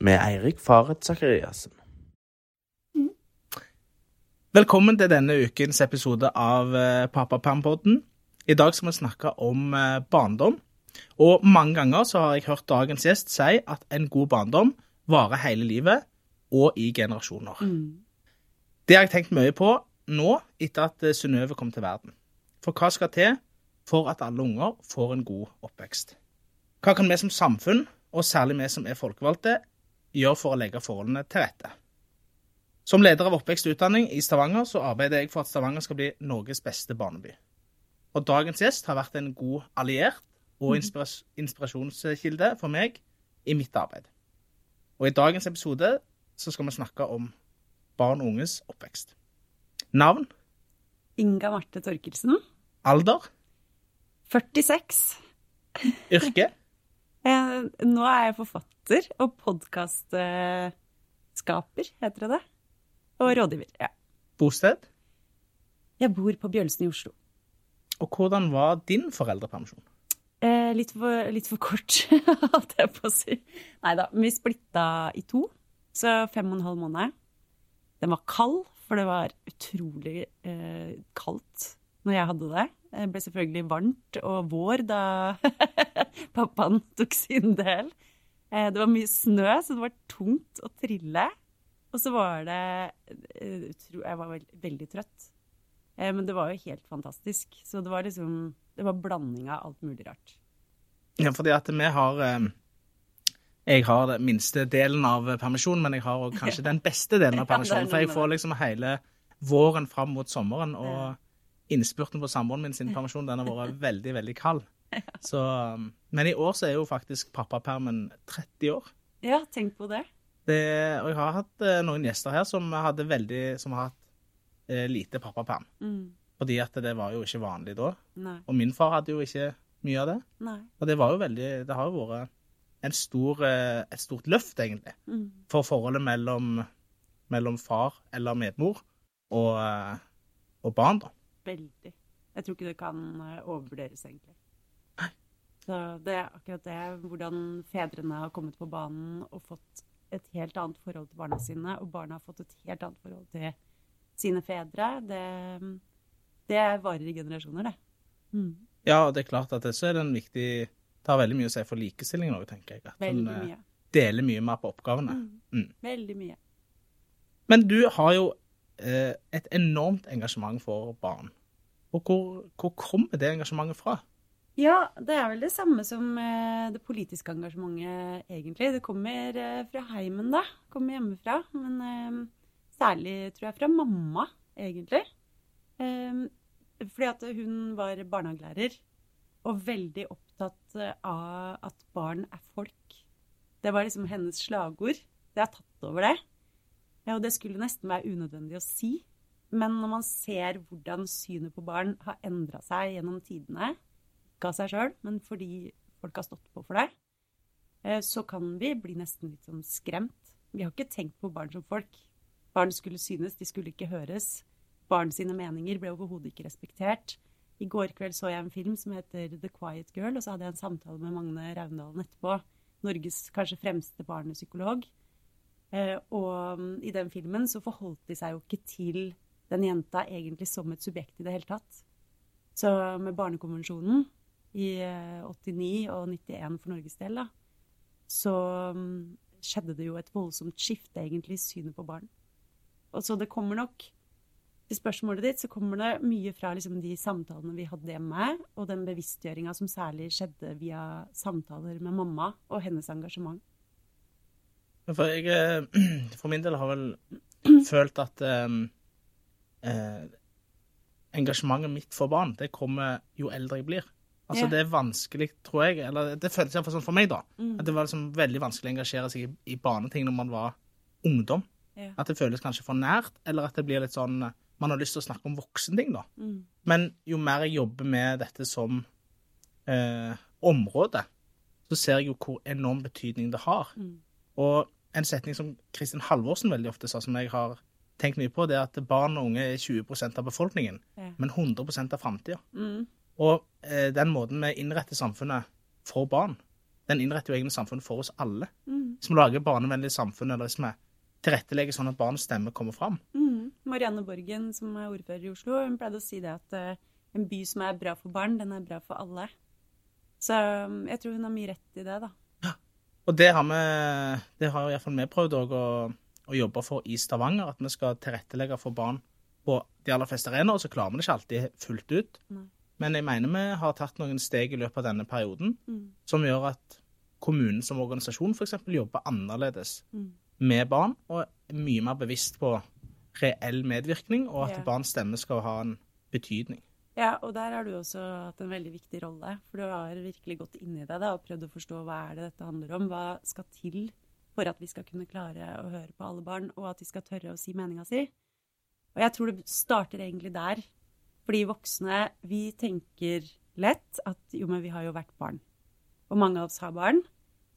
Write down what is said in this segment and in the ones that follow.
Med Eirik Faret Sakariassen. Velkommen til denne ukens episode av eh, Pappapermpodden. I dag skal vi snakke om eh, barndom. Og mange ganger så har jeg hørt dagens gjest si at en god barndom varer hele livet og i generasjoner. Det har jeg tenkt mye på nå etter at eh, Synnøve kom til verden. For hva skal til for at alle unger får en god oppvekst? Hva kan vi som samfunn, og særlig vi som er folkevalgte, gjøre for å legge forholdene til rette? Som leder av oppvekst og utdanning i Stavanger så arbeider jeg for at Stavanger skal bli Norges beste barneby. Og dagens gjest har vært en god alliert og inspiras inspirasjonskilde for meg i mitt arbeid. Og i dagens episode så skal vi snakke om barn og unges oppvekst. Navn, Inga Marte Torkelsen, alder, 46. yrke, Eh, nå er jeg forfatter og podkastskaper, heter det det? Og rådgiver. Ja. bosted. Jeg bor på Bjølsen i Oslo. Og hvordan var din foreldrepermisjon? Eh, litt, for, litt for kort, holdt jeg på å si. Nei da, vi splitta i to, så fem og en halv måned. Den var kald, for det var utrolig eh, kaldt når jeg hadde det. Det ble selvfølgelig varmt og vår da pappaen tok sin del. Eh, det var mye snø, så det var tungt å trille. Og så var det eh, Jeg var veldig, veldig trøtt. Eh, men det var jo helt fantastisk. Så det var liksom Det var blanding av alt mulig rart. Ja, fordi at vi har eh, Jeg har den minste delen av permisjonen, men jeg har kanskje den beste delen av er permisjonen. For jeg får liksom hele våren fram mot sommeren, og innspurten på samboeren min sin permisjon den har vært veldig, veldig kald. Så, um, men i år så er jo faktisk pappapermen 30 år. Ja, tenk på det. Det, og jeg har hatt eh, noen gjester her som veldig Som har hatt eh, lite pappaperm. Mm. Fordi at det var jo ikke vanlig da. Nei. Og min far hadde jo ikke mye av det. Nei. Og det var jo veldig Det har jo vært en stor, eh, et stort løft, egentlig, Mm. for forholdet mellom, mellom far eller medmor og, eh, og barn, da. Veldig. Jeg tror ikke det kan eh, overvurderes, egentlig. Så det er akkurat det, hvordan fedrene har kommet på banen og fått et helt annet forhold til barna sine, og barna har fått et helt annet forhold til sine fedre, det, det varer i generasjoner, det. Mm. Ja, og det er klart at det så er det en viktig Det har veldig mye å si for likestillingen òg, tenker jeg. At Veldig en eh, mye. deler mye mer på oppgavene. Mm. Mm. Veldig mye. Men du har jo eh, et enormt engasjement for barn. Og hvor, hvor kommer det engasjementet fra? Ja, det er vel det samme som eh, det politiske engasjementet, egentlig. Det kommer eh, fra heimen, da. Kommer hjemmefra. Men eh, særlig, tror jeg, fra mamma, egentlig. Eh, fordi at hun var barnehagelærer og veldig opptatt eh, av at barn er folk. Det var liksom hennes slagord. Det har tatt over det. Ja, og det skulle nesten være unødvendig å si. Men når man ser hvordan synet på barn har endra seg gjennom tidene, ikke av seg sjøl, men fordi folk har stått på for det, eh, så kan vi bli nesten litt sånn skremt. Vi har ikke tenkt på barn som folk. Barn skulle synes, de skulle ikke høres. Barn sine meninger ble overhodet ikke respektert. I går kveld så jeg en film som heter The Quiet Girl, og så hadde jeg en samtale med Magne Raundalen etterpå. Norges kanskje fremste barnepsykolog. Eh, og mm, i den filmen så forholdt de seg jo ikke til den jenta egentlig som et subjekt i det hele tatt. Så med Barnekonvensjonen i eh, 89 og 91 for Norges del, da, så mm, skjedde det jo et voldsomt skifte egentlig i synet på barn. Og så det kommer nok til spørsmålet ditt, så kommer det mye fra liksom, de samtalene vi hadde hjemme, og den bevisstgjøringa som særlig skjedde via samtaler med mamma og hennes engasjement. For jeg, eh, for min del har vel følt at eh, eh, engasjementet mitt for barn, det kommer jo eldre jeg blir. Altså Ja. det er vanskelig, tror jeg, eller det føltes iallfall sånn for meg, da. Mm. At det var liksom veldig vanskelig å engasjere seg i, i barneting når man var ungdom. Ja. At det føles kanskje for nært, eller at det blir litt sånn eh, Man har lyst til å snakke om voksenting, da. Mm. Men jo mer jeg jobber med dette som eh, område, så ser jeg jo hvor enorm betydning det har. Mm. Og en setning som Kristin Halvorsen veldig ofte sa, som jeg har tenkt mye på, det er at barn og unge er 20% av befolkningen, Ja. men 100 av framtida. Mm. Og eh, den måten vi innretter samfunnet for barn, den innretter jo egentlig samfunnet for oss alle. Mm. Hvis vi lager barnevennlig samfunn, eller hvis vi tilrettelegger sånn at barns stemme kommer fram. Mm. Marianne Borgen, som er ordfører i Oslo, hun pleide å si det at eh, en by som er bra for barn, den er bra for alle. Så um, jeg tror hun har mye rett i det, da. Ja. Og det har vi, det har iallfall vi prøvd òg å, å jobbe for i Stavanger, at vi skal tilrettelegge for barn på de aller fleste arenaer. Og Så klarer vi det ikke alltid fullt ut. Nei. Men jeg mener vi har tatt noen steg i løpet av denne perioden Mm. som gjør at kommunen som organisasjon f.eks. jobber annerledes Mm. Med barn, og er mye mer bevisst på reell medvirkning, og at Ja. barns stemme skal ha en betydning. Ja, og der har du også hatt en veldig viktig rolle. For du har virkelig gått inn i det da, og prøvd å forstå hva er det dette handler om. Hva skal til for at vi skal kunne klare å høre på alle barn, og at de skal tørre å si meninga si. Og jeg tror det starter egentlig der. Fordi voksne, vi tenker lett at jo, men vi har jo vært barn. Og mange av oss har barn,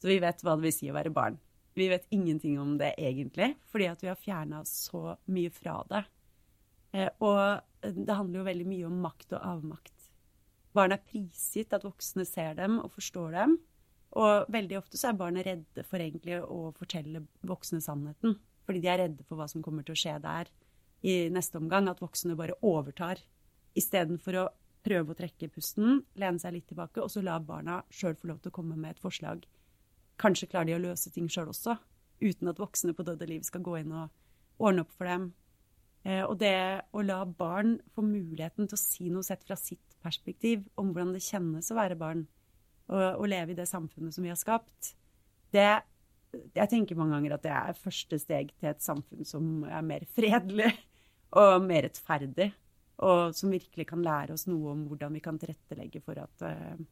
så vi vet hva det vil si å være barn. Vi vet ingenting om det egentlig, fordi at vi har fjerna så mye fra det. Eh, og det handler jo veldig mye om makt og avmakt. Barn er prisgitt at voksne ser dem og forstår dem. Og veldig ofte så er barna redde for egentlig å fortelle voksne sannheten. Fordi de er redde for hva som kommer til å skje der i neste omgang. At voksne bare overtar. Istedenfor å prøve å trekke pusten, lene seg litt tilbake, og så la barna sjøl få lov til å komme med et forslag. Kanskje klarer de å løse ting sjøl også, uten at voksne på døde liv skal gå inn og ordne opp for dem. Eh, og det å la barn få muligheten til å si noe sett fra sitt perspektiv om hvordan det kjennes å være barn, og, og leve i det samfunnet som vi har skapt, det Jeg tenker mange ganger at det er første steg til et samfunn som er mer fredelig og mer rettferdig, og som virkelig kan lære oss noe om hvordan vi kan tilrettelegge for at eh,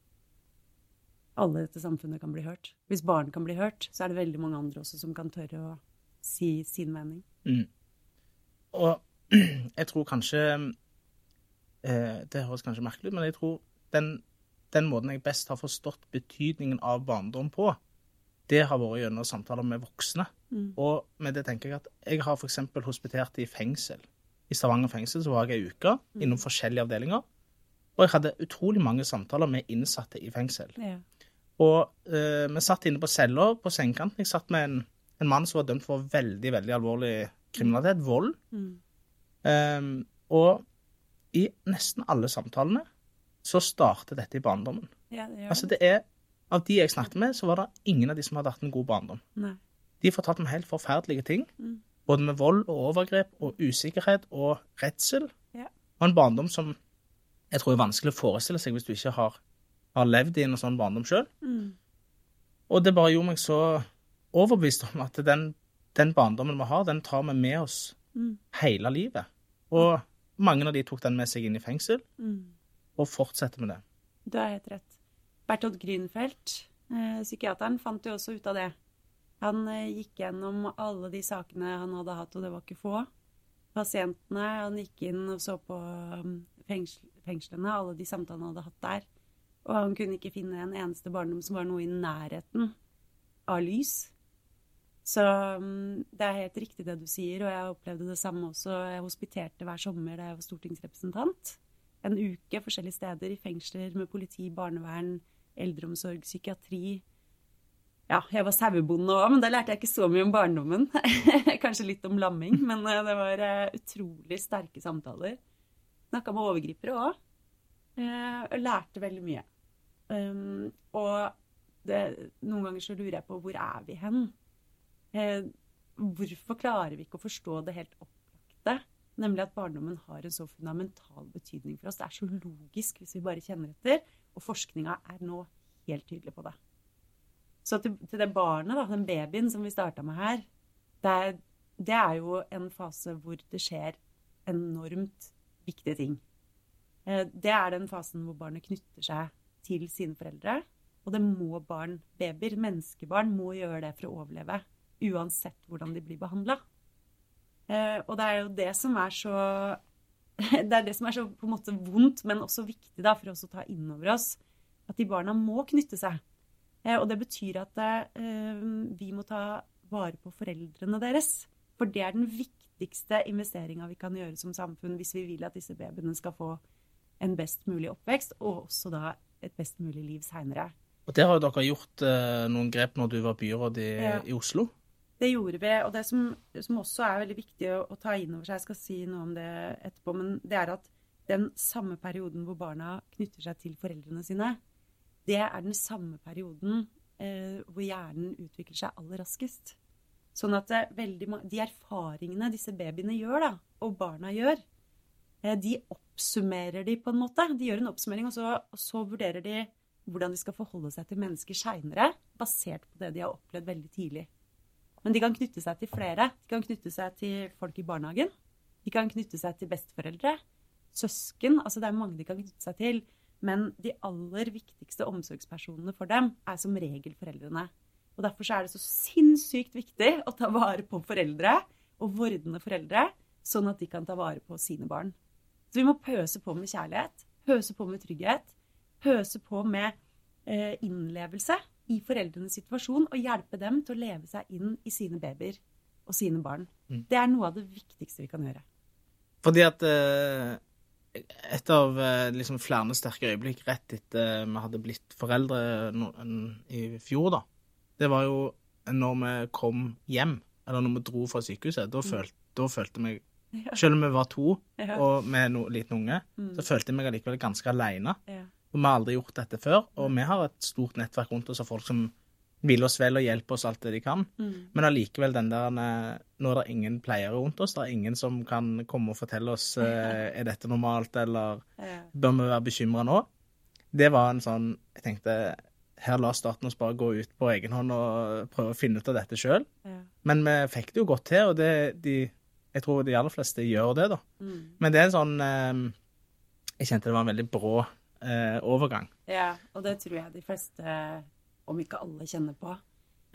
alle i dette samfunnet kan bli hørt. Hvis barn kan bli hørt, så er det veldig mange andre også som kan tørre å si sin mening. Mm. Og jeg tror kanskje eh, Det høres kanskje merkelig ut, men jeg tror den, den måten jeg best har forstått betydningen av barndom på, det har vært gjennom samtaler med voksne. Mm. Og med det tenker jeg at jeg har f.eks. hospitert i fengsel. I Stavanger fengsel så var jeg ei uke innom forskjellige avdelinger. Og jeg hadde utrolig mange samtaler med innsatte i fengsel. Ja. Og eh, vi satt inne på cella på sengekanten. Jeg satt med en, en mann som var dømt for veldig veldig alvorlig kriminalitet, vold. Mm. Um, og i nesten alle samtalene så starter dette i barndommen. Ja, det Altså det er, Av de jeg snakket med, så var det ingen av de som hadde hatt en god barndom. Nei. De fortalte om helt forferdelige ting. Mm. Både med vold og overgrep og usikkerhet og redsel. Ja. Og en barndom som jeg tror er vanskelig å forestille seg hvis du ikke har, har levd i en sånn barndom sjøl. Mm. Og det bare gjorde meg så overbevist om at den, den barndommen vi har, den tar vi med oss Mm. hele livet. Og mange av de tok den med seg inn i fengsel, Mm. og fortsetter med det. Du har helt rett. Bertolt Grünfeldt, eh, psykiateren, fant jo også ut av det. Han eh, gikk gjennom alle de sakene han hadde hatt, og det var ikke få. Pasientene, han gikk inn og så på um, fengslene, alle de samtalene han hadde hatt der. Og han kunne ikke finne en eneste barndom som var noe i nærheten av lys. Så um, det er helt riktig det du sier, og jeg opplevde det samme også. Jeg hospiterte hver sommer da jeg var stortingsrepresentant. En uke forskjellige steder i fengsler med politi, barnevern, eldreomsorg, psykiatri. Ja, jeg var sauebonde òg, men da lærte jeg ikke så mye om barndommen. Kanskje litt om lamming, men eh, det var eh, utrolig sterke samtaler. Snakka med overgripere òg. Og lærte veldig mye. Um, og det, noen ganger så lurer jeg på hvor er vi hen? Eh, hvorfor klarer vi ikke å forstå det helt opplagte? Nemlig at barndommen har en så fundamental betydning for oss. Det er så logisk hvis vi bare kjenner etter. Og forskninga er nå helt tydelig på det. Så til, til det barnet, da, den babyen som vi starta med her, det er, det er jo en fase hvor det skjer enormt viktige ting. Eh, Det er den fasen hvor barnet knytter seg til sine foreldre. Og det må barn, babyer, menneskebarn, må gjøre det for å overleve. Uansett hvordan de blir behandla. Og det er jo det som er så Det er det som er så på en måte vondt, men også viktig da, for oss å ta inn over oss. At de barna må knytte seg. Eh, Og det betyr at eh, vi må ta vare på foreldrene deres. For det er den viktigste investeringa vi kan gjøre som samfunn hvis vi vil at disse babyene skal få en best mulig oppvekst, og også da et best mulig liv seinere. Og Der har jo dere gjort eh, noen grep når du var byråd i, Ja. i Oslo. Det gjorde vi, og det som, som også er veldig viktig å, å ta inn over seg, jeg skal si noe om det etterpå, men det er at den samme perioden hvor barna knytter seg til foreldrene sine, det er den samme perioden eh, hvor hjernen utvikler seg aller raskest. Sånn at det, veldig, de erfaringene disse babyene gjør, da, og barna gjør, eh, de oppsummerer de på en måte. De gjør en oppsummering, og så, og så vurderer de hvordan de skal forholde seg til mennesker seinere, basert på det de har opplevd veldig tidlig. Men de kan knytte seg til flere. De kan knytte seg til folk i barnehagen. De kan knytte seg til besteforeldre, søsken. Altså det er mange de kan knytte seg til. Men de aller viktigste omsorgspersonene for dem er som regel foreldrene. Og Derfor er det så sinnssykt viktig å ta vare på foreldre og vordende foreldre, sånn at de kan ta vare på sine barn. Så vi må pøse på med kjærlighet, pøse på med trygghet, pøse på med eh, innlevelse i foreldrenes situasjon og hjelpe dem til å leve seg inn i sine babyer og sine barn. Mm. Det er noe av det viktigste vi kan gjøre. Fordi at eh, et av eh, liksom flere sterke øyeblikk rett etter vi hadde blitt foreldre i fjor, da, det var jo når vi kom hjem, eller når vi dro fra sykehuset. Da, følte, da følte meg Ja. Selv om vi var to Ja. og med no, liten unge, Mm. så følte jeg meg allikevel ganske aleine. Ja. Og vi har aldri gjort dette før. Og vi har et stort nettverk rundt oss av folk som vil oss vel og hjelper oss alt det de kan. Mm. Men allikevel den der eh, Nå er det ingen pleiere rundt oss. Det er ingen som kan komme og fortelle oss eh, er dette normalt, eller bør vi være bekymra nå. Det var en sånn Jeg tenkte her la staten oss bare gå ut på egen hånd og prøve å finne ut av dette sjøl. Ja. Men vi fikk det jo godt til, og det, de, jeg tror de aller fleste gjør det, da. Mm. Men det er en sånn eh, Jeg kjente det var en veldig brå eh, overgang. Ja, og det tror jeg de fleste, om ikke alle, kjenner på.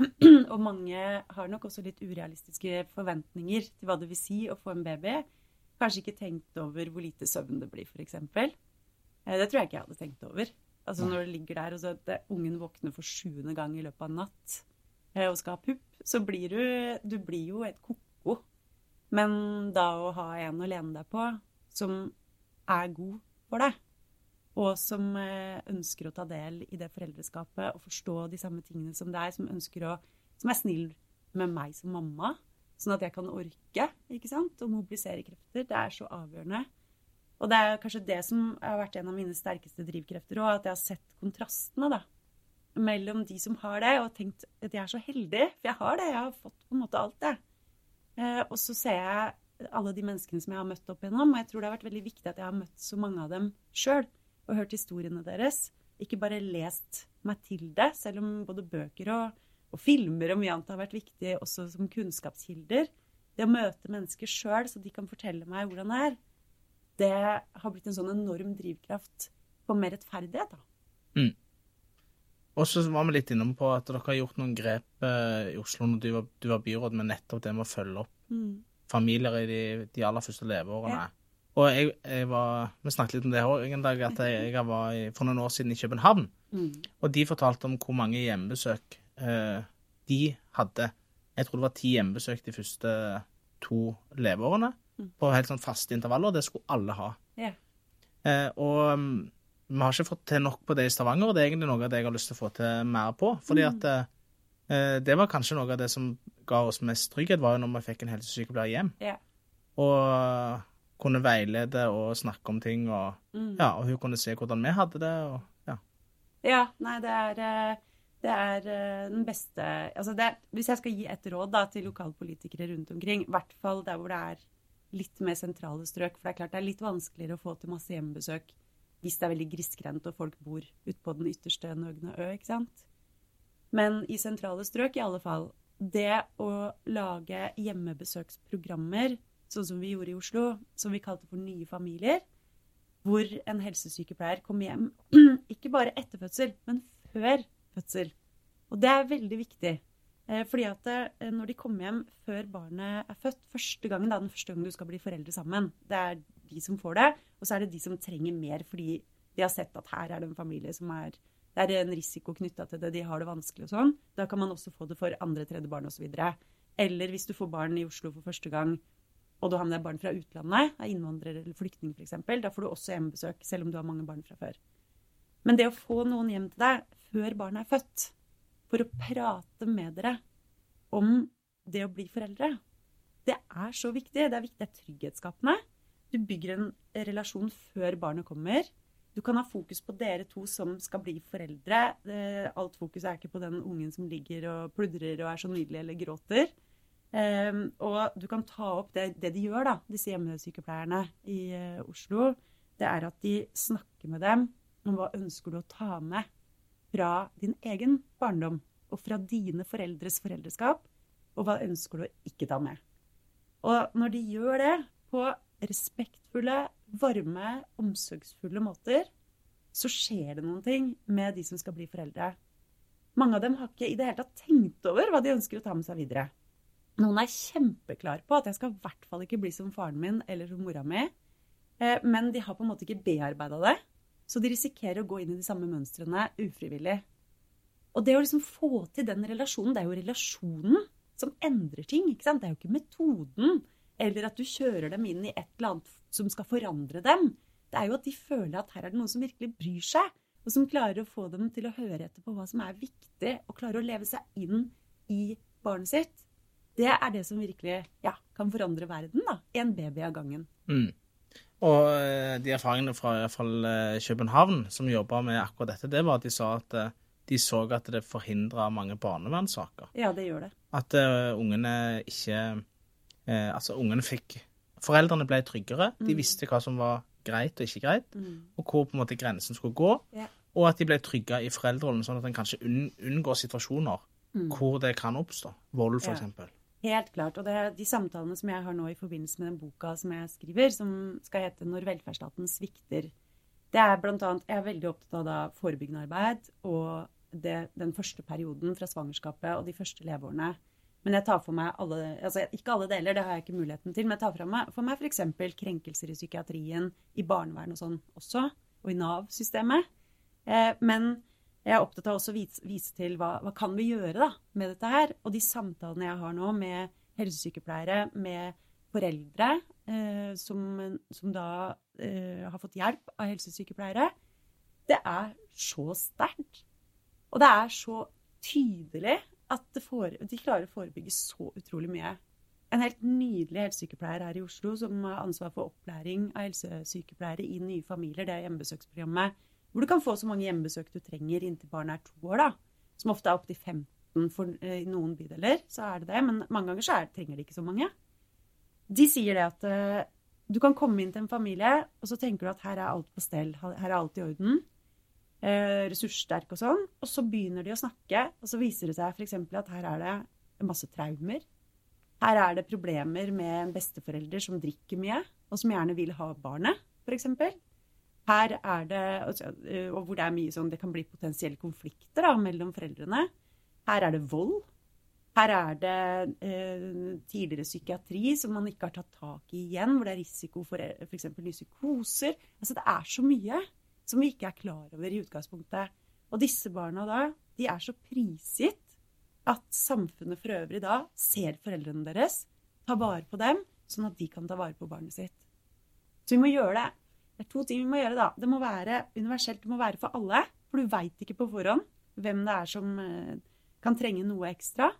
og mange har nok også litt urealistiske forventninger til hva det vil si å få en baby. Kanskje ikke tenkt over hvor lite søvn det blir, f.eks. Eh, Det tror jeg ikke jeg hadde tenkt over. Altså Når du ligger der, og så at ungen våkner for sjuende gang i løpet av en natt eh, og skal ha pupp, så blir du Du blir jo et ko-ko. Men da å ha en å lene deg på som er god for deg, og som eh, ønsker å ta del i det foreldreskapet og forstå de samme tingene som deg, som å Som er snill med meg som mamma, sånn at jeg kan orke, ikke sant, og mobilisere krefter. Det er så avgjørende. Og det er kanskje det som har vært en av mine sterkeste drivkrefter òg, at jeg har sett kontrastene, da. Mellom de som har det, og tenkt at jeg er så heldig, for jeg har det. Jeg har fått på en måte alt, jeg. Eh, og så ser jeg alle de menneskene som jeg har møtt opp igjennom, og jeg tror det har vært veldig viktig at jeg har møtt så mange av dem sjøl, og hørt historiene deres. Ikke bare lest meg til det, selv om både bøker og, og filmer og mye annet har vært viktig også som kunnskapskilder. Det å møte mennesker sjøl, så de kan fortelle meg hvordan det er, det har blitt en sånn enorm drivkraft for mer rettferdighet, da. Og så var vi litt innom på at dere har gjort noen grep eh, i Oslo når du var, du var byråd, med nettopp det med å følge opp familier i de, de aller første leveårene. Ja. Og jeg, jeg var Vi snakket litt om det òg en dag, at jeg, jeg var i, for noen år siden i København. Mm. Og de fortalte om hvor mange hjemmebesøk eh, de hadde. Jeg tror det var ti hjemmebesøk de første to leveårene. Mm. På helt sånn faste intervaller. Det skulle alle ha. Yeah. Eh, og mm, vi har ikke fått til nok på det i Stavanger, og det er egentlig noe av det jeg har lyst til å få til mer på. Fordi Mm. at eh, det var kanskje noe av det som ga oss mest trygghet, var jo når vi fikk en helsesykepleier hjem. Yeah. Og kunne veilede og snakke om ting, og, Mm. ja, og hun kunne se hvordan vi hadde det. og ja. Ja, nei, det er, eh, det er eh, den beste altså det, Hvis jeg skal gi et råd da, til lokalpolitikere rundt omkring, i hvert fall der hvor det er litt mer sentrale strøk, for det er klart det er litt vanskeligere å få til masse hjemmebesøk hvis det er veldig grisgrendt og folk bor utpå den ytterste Nøgne ø, ikke sant. Men i sentrale strøk i alle fall, det å lage hjemmebesøksprogrammer, sånn som vi gjorde i Oslo, som vi kalte for Nye familier, hvor en helsesykepleier kom hjem ikke bare etter fødsel, men før fødsel. Og det er veldig viktig. Eh, Fordi at eh, når de kommer hjem før barnet er født, første gangen, da, den første gangen du skal bli foreldre sammen, det er de som får det, og så er det de som trenger mer fordi de har sett at her er det en familie som er det er en risiko knytta til det, de har det vanskelig og sånn. Da kan man også få det for andre, tredje barn osv. Eller hvis du får barn i Oslo for første gang, og du har med deg barn fra utlandet, er innvandrer eller flyktning f.eks., da får du også hjemmebesøk, selv om du har mange barn fra før. Men det å få noen hjem til deg før barnet er født, for å prate med dere om det å bli foreldre, det er så viktig. Det er viktig, det er trygghetsskapende. Du bygger en relasjon før barnet kommer. Du kan ha fokus på dere to som skal bli foreldre. Alt fokus er ikke på den ungen som ligger og pludrer og er så nydelig eller gråter. Um, og du kan ta opp det, det, de gjør, da, disse hjemmesykepleierne i uh, Oslo. Det er at de snakker med dem om hva ønsker du å ta med fra din egen barndom og fra dine foreldres foreldreskap, og hva ønsker du å ikke ta med. Og når de gjør det på respektfulle, varme, omsorgsfulle måter, så skjer det noen ting med de som skal bli foreldre. Mange av dem har ikke i det hele tatt tenkt over hva de ønsker å ta med seg videre. Noen er kjempeklar på at jeg skal i hvert fall ikke bli som faren min eller som mora mi. Eh, men de har på en måte ikke bearbeida det. Så de risikerer å gå inn i de samme mønstrene ufrivillig. Og det å liksom få til den relasjonen, det er jo relasjonen som endrer ting. ikke sant? Det er jo ikke metoden eller at du kjører dem inn i et eller annet som skal forandre dem. Det er jo at de føler at her er det noen som virkelig bryr seg, og som klarer å få dem til å høre etter på hva som er viktig, og klarer å leve seg inn i barnet sitt. Det er det som virkelig ja, kan forandre verden. da, En baby av gangen. Mm. Og eh, de erfaringene fra i hvert fall eh, København, som jobba med akkurat dette, det var at de sa at eh, de så at det forhindra mange barnevernssaker. Ja, det gjør det. At uh, ungene ikke uh, Altså, ungene fikk Foreldrene ble tryggere. De mm. visste hva som var greit og ikke greit, mm. og hvor på en måte grensen skulle gå. Yeah. Og at de ble trygge i foreldrerollen, sånn at en kanskje unn, unngår situasjoner mm. hvor det kan oppstå. Vold, f.eks. Ja. Helt klart. Og det er de samtalene som jeg har nå i forbindelse med den boka som jeg skriver, som skal hete 'Når velferdsstaten svikter'. Det er blant annet, Jeg er veldig opptatt av da forebyggende arbeid og det, den første perioden fra svangerskapet og de første leveårene. Men jeg tar for meg alle altså Ikke alle deler, det har jeg ikke muligheten til. Men jeg tar for meg, for meg f.eks. krenkelser i psykiatrien, i barnevern og sånn også. Og i Nav-systemet. Eh, men jeg er opptatt av også å vise, vise til hva, hva kan vi gjøre da, med dette her. Og de samtalene jeg har nå med helsesykepleiere, med foreldre eh, som, som, da eh, har fått hjelp av helsesykepleiere, det er så sterkt. Og det er så tydelig at for, de klarer å forebygge så utrolig mye. En helt nydelig helsesykepleier her i Oslo som har ansvar for opplæring av helsesykepleiere i nye familier, det er hjemmebesøksprogrammet hvor du kan få så mange hjemmebesøk du trenger inntil barnet er to år. da, Som ofte er opptil 15 for, eh, i noen bydeler. så er det det, Men mange ganger så er, trenger de ikke så mange. De sier det at uh, du kan komme inn til en familie, og så tenker du at her er alt på stell. Her er alt i orden. Uh, ressurssterk og sånn. Og så begynner de å snakke, og så viser det seg f.eks. at her er det masse traumer. Her er det problemer med en besteforelder som drikker mye, og som gjerne vil ha barnet, f.eks. Her er det, eh, og hvor det er mye sånn, det kan bli potensielle konflikter da, mellom foreldrene. Her er det vold. Her er det eh, tidligere psykiatri som man ikke har tatt tak i igjen, hvor det er risiko for eh, f.eks. nye psykoser. Altså, det er så mye som vi ikke er klar over i utgangspunktet. Og disse barna da, de er så prisgitt at samfunnet for øvrig da ser foreldrene deres, tar vare på dem, sånn at de kan ta vare på barnet sitt. Så vi må gjøre det det er to ting vi må gjøre, da. Det må være universelt, det må være for alle. For du veit ikke på forhånd hvem det er som eh, kan trenge noe ekstra.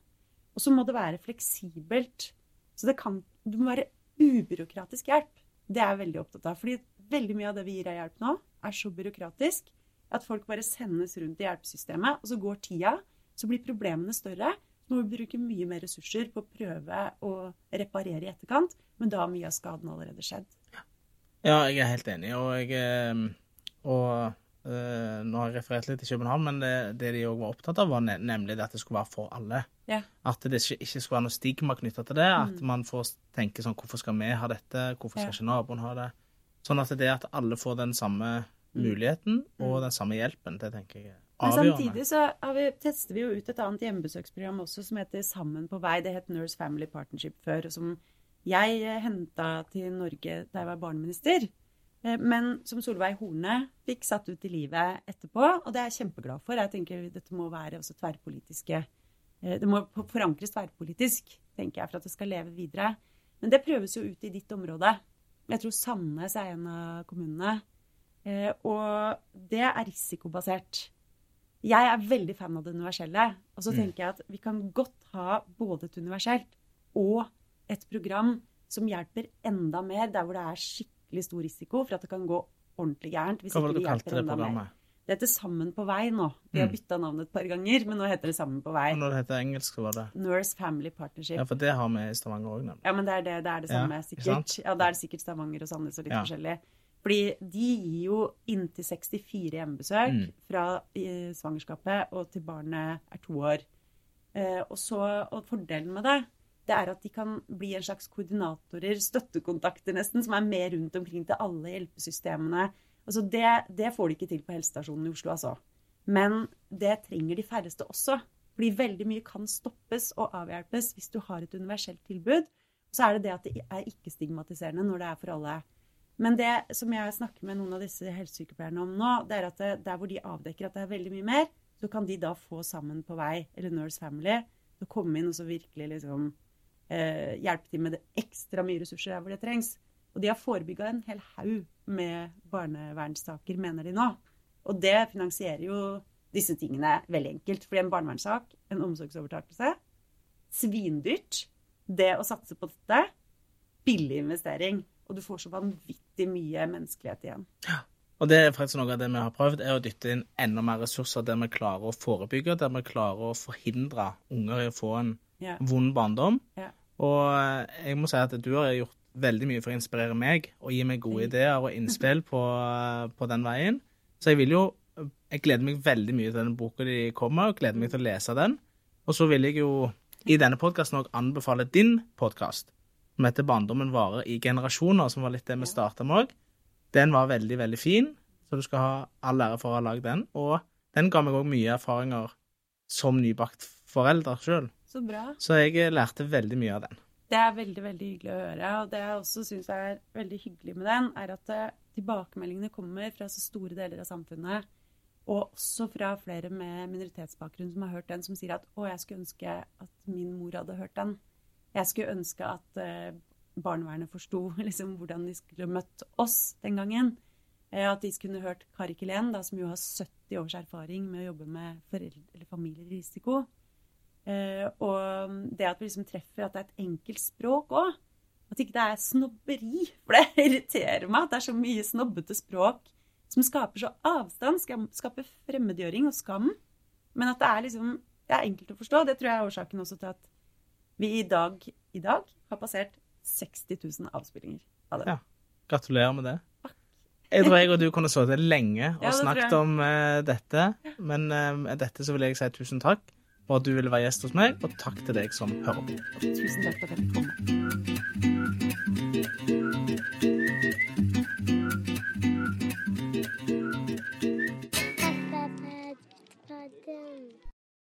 Og så må det være fleksibelt. Så det kan Det må være ubyråkratisk hjelp. Det er jeg veldig opptatt av. Fordi veldig mye av det vi gir av hjelp nå, er så byråkratisk at folk bare sendes rundt i hjelpesystemet, og så går tida, så blir problemene større. Så må vi bruke mye mer ressurser på å prøve å reparere i etterkant, men da har mye av skaden allerede skjedd. Ja, jeg er helt enig. Og, jeg, eh, og Uh, nå har jeg referert litt til København, men det, det de òg var opptatt av, var nemlig det at det skulle være for alle. Yeah. At det ikke, ikke skulle være noe stigma knytta til det. Mm. At man får tenke sånn Hvorfor skal vi ha dette? Hvorfor skal ikke naboen ha det? Sånn at det er at alle får den samme mm. muligheten mm. og den samme hjelpen. Det tenker jeg er avgjørende. Men samtidig så vi, tester vi jo ut et annet hjemmebesøksprogram også som heter Sammen på vei. Det het Nurse Family Partnership før. og som jeg henta til Norge da jeg var barneminister. Eh, Men som Solveig Horne fikk satt ut i livet etterpå, og det er jeg kjempeglad for. Jeg tenker Dette må være også tverrpolitiske eh, Det må forankres tverrpolitisk, tenker jeg, for at det skal leve videre. Men det prøves jo ut i ditt område. Jeg tror Sandnes er en av kommunene. Eh, Og det er risikobasert. Jeg er veldig fan av det universelle. Og så Mm. tenker jeg at vi kan godt ha både et universelt og et program som hjelper enda mer der hvor det er skikkelig stor risiko for at det kan gå ordentlig gærent. Hva var det du kalte det programmet? mer. Det heter Sammen på vei nå. Vi har Mm. bytta navn et par ganger, men nå heter det Sammen på vei. Og når det heter engelsk, så var det Nurse Family Partnership. Ja, for det har vi i Stavanger òg, nemlig. Ja, men det er det, det, er det samme, ja, sikkert. Ja, det er det sikkert Stavanger og Sandnes og litt Ja. forskjellig. Fordi de gir jo inntil 64 hjemmebesøk Mm. fra svangerskapet og til barnet er to år. Eh, og, så, og fordelen med det, det er at de kan bli en slags koordinatorer, støttekontakter nesten, som er med rundt omkring til alle hjelpesystemene. Altså det, det får de ikke til på helsestasjonen i Oslo, altså. Men det trenger de færreste også. Fordi veldig mye kan stoppes og avhjelpes hvis du har et universelt tilbud. Så er det det at det er ikke-stigmatiserende når det er for alle. Men det som jeg snakker med noen av disse helsesykepleierne om nå, det er at det, der hvor de avdekker at det er veldig mye mer, så kan de da få Sammen på vei, eller Nurse Family, til å komme inn og så virkelig liksom eh, hjelpe til med det ekstra mye ressurser der hvor det trengs. Og de har forebygga en hel haug med barnevernssaker, mener de nå. Og det finansierer jo disse tingene veldig enkelt. Fordi en barnevernssak, en omsorgsovertakelse, svindyrt. Det å satse på dette, billig investering. Og du får så vanvittig mye menneskelighet igjen. Og det er faktisk noe av det vi har prøvd, er å dytte inn enda mer ressurser der vi klarer å forebygge, der vi klarer å forhindre unger i å få en Ja. vond barndom. Ja. Og jeg må si at du har gjort veldig mye for å inspirere meg og gi meg gode ideer og innspill på, eh, på den veien. Så jeg vil jo Jeg gleder meg veldig mye til den boka de kommer, og gleder meg til å lese den. Og så vil jeg jo i denne podkasten òg anbefale din podkast, som heter 'Barndommen varer i generasjoner', som var litt det vi starta med òg. Den var veldig, veldig fin, så du skal ha all ære for å ha lagd den. Og den ga meg òg mye erfaringer som nybakt forelder sjøl. Så bra. Så jeg lærte veldig mye av den. Det er veldig veldig hyggelig å høre. Og det jeg også syns er veldig hyggelig med den, er at eh, tilbakemeldingene kommer fra så store deler av samfunnet, og også fra flere med minoritetsbakgrunn som har hørt den, som sier at å, jeg skulle ønske at min mor hadde hørt den. Jeg skulle ønske at eh, barnevernet forsto liksom, hvordan de skulle møtt oss den gangen. Eh, at de skulle hørt Kari Kilén, som jo har 70 års erfaring med å jobbe med foreldre, eller familier i risiko. Og det at vi liksom treffer at det er et enkelt språk òg. At ikke det er snobberi. For det irriterer meg at det er så mye snobbete språk som skaper så avstand, skaper fremmedgjøring og skam. Men at det er liksom det er enkelt å forstå. Det tror jeg er årsaken også til at vi i dag, i dag har passert 60 000 avspillinger av det. Ja. Gratulerer med det. Jeg tror jeg og du kunne sittet lenge og Ja, snakket om uh, dette, men uh, med dette så vil jeg si tusen takk og at du ville være gjest hos meg, og takk til deg som hører på. Tusen takk for at jeg fikk komme.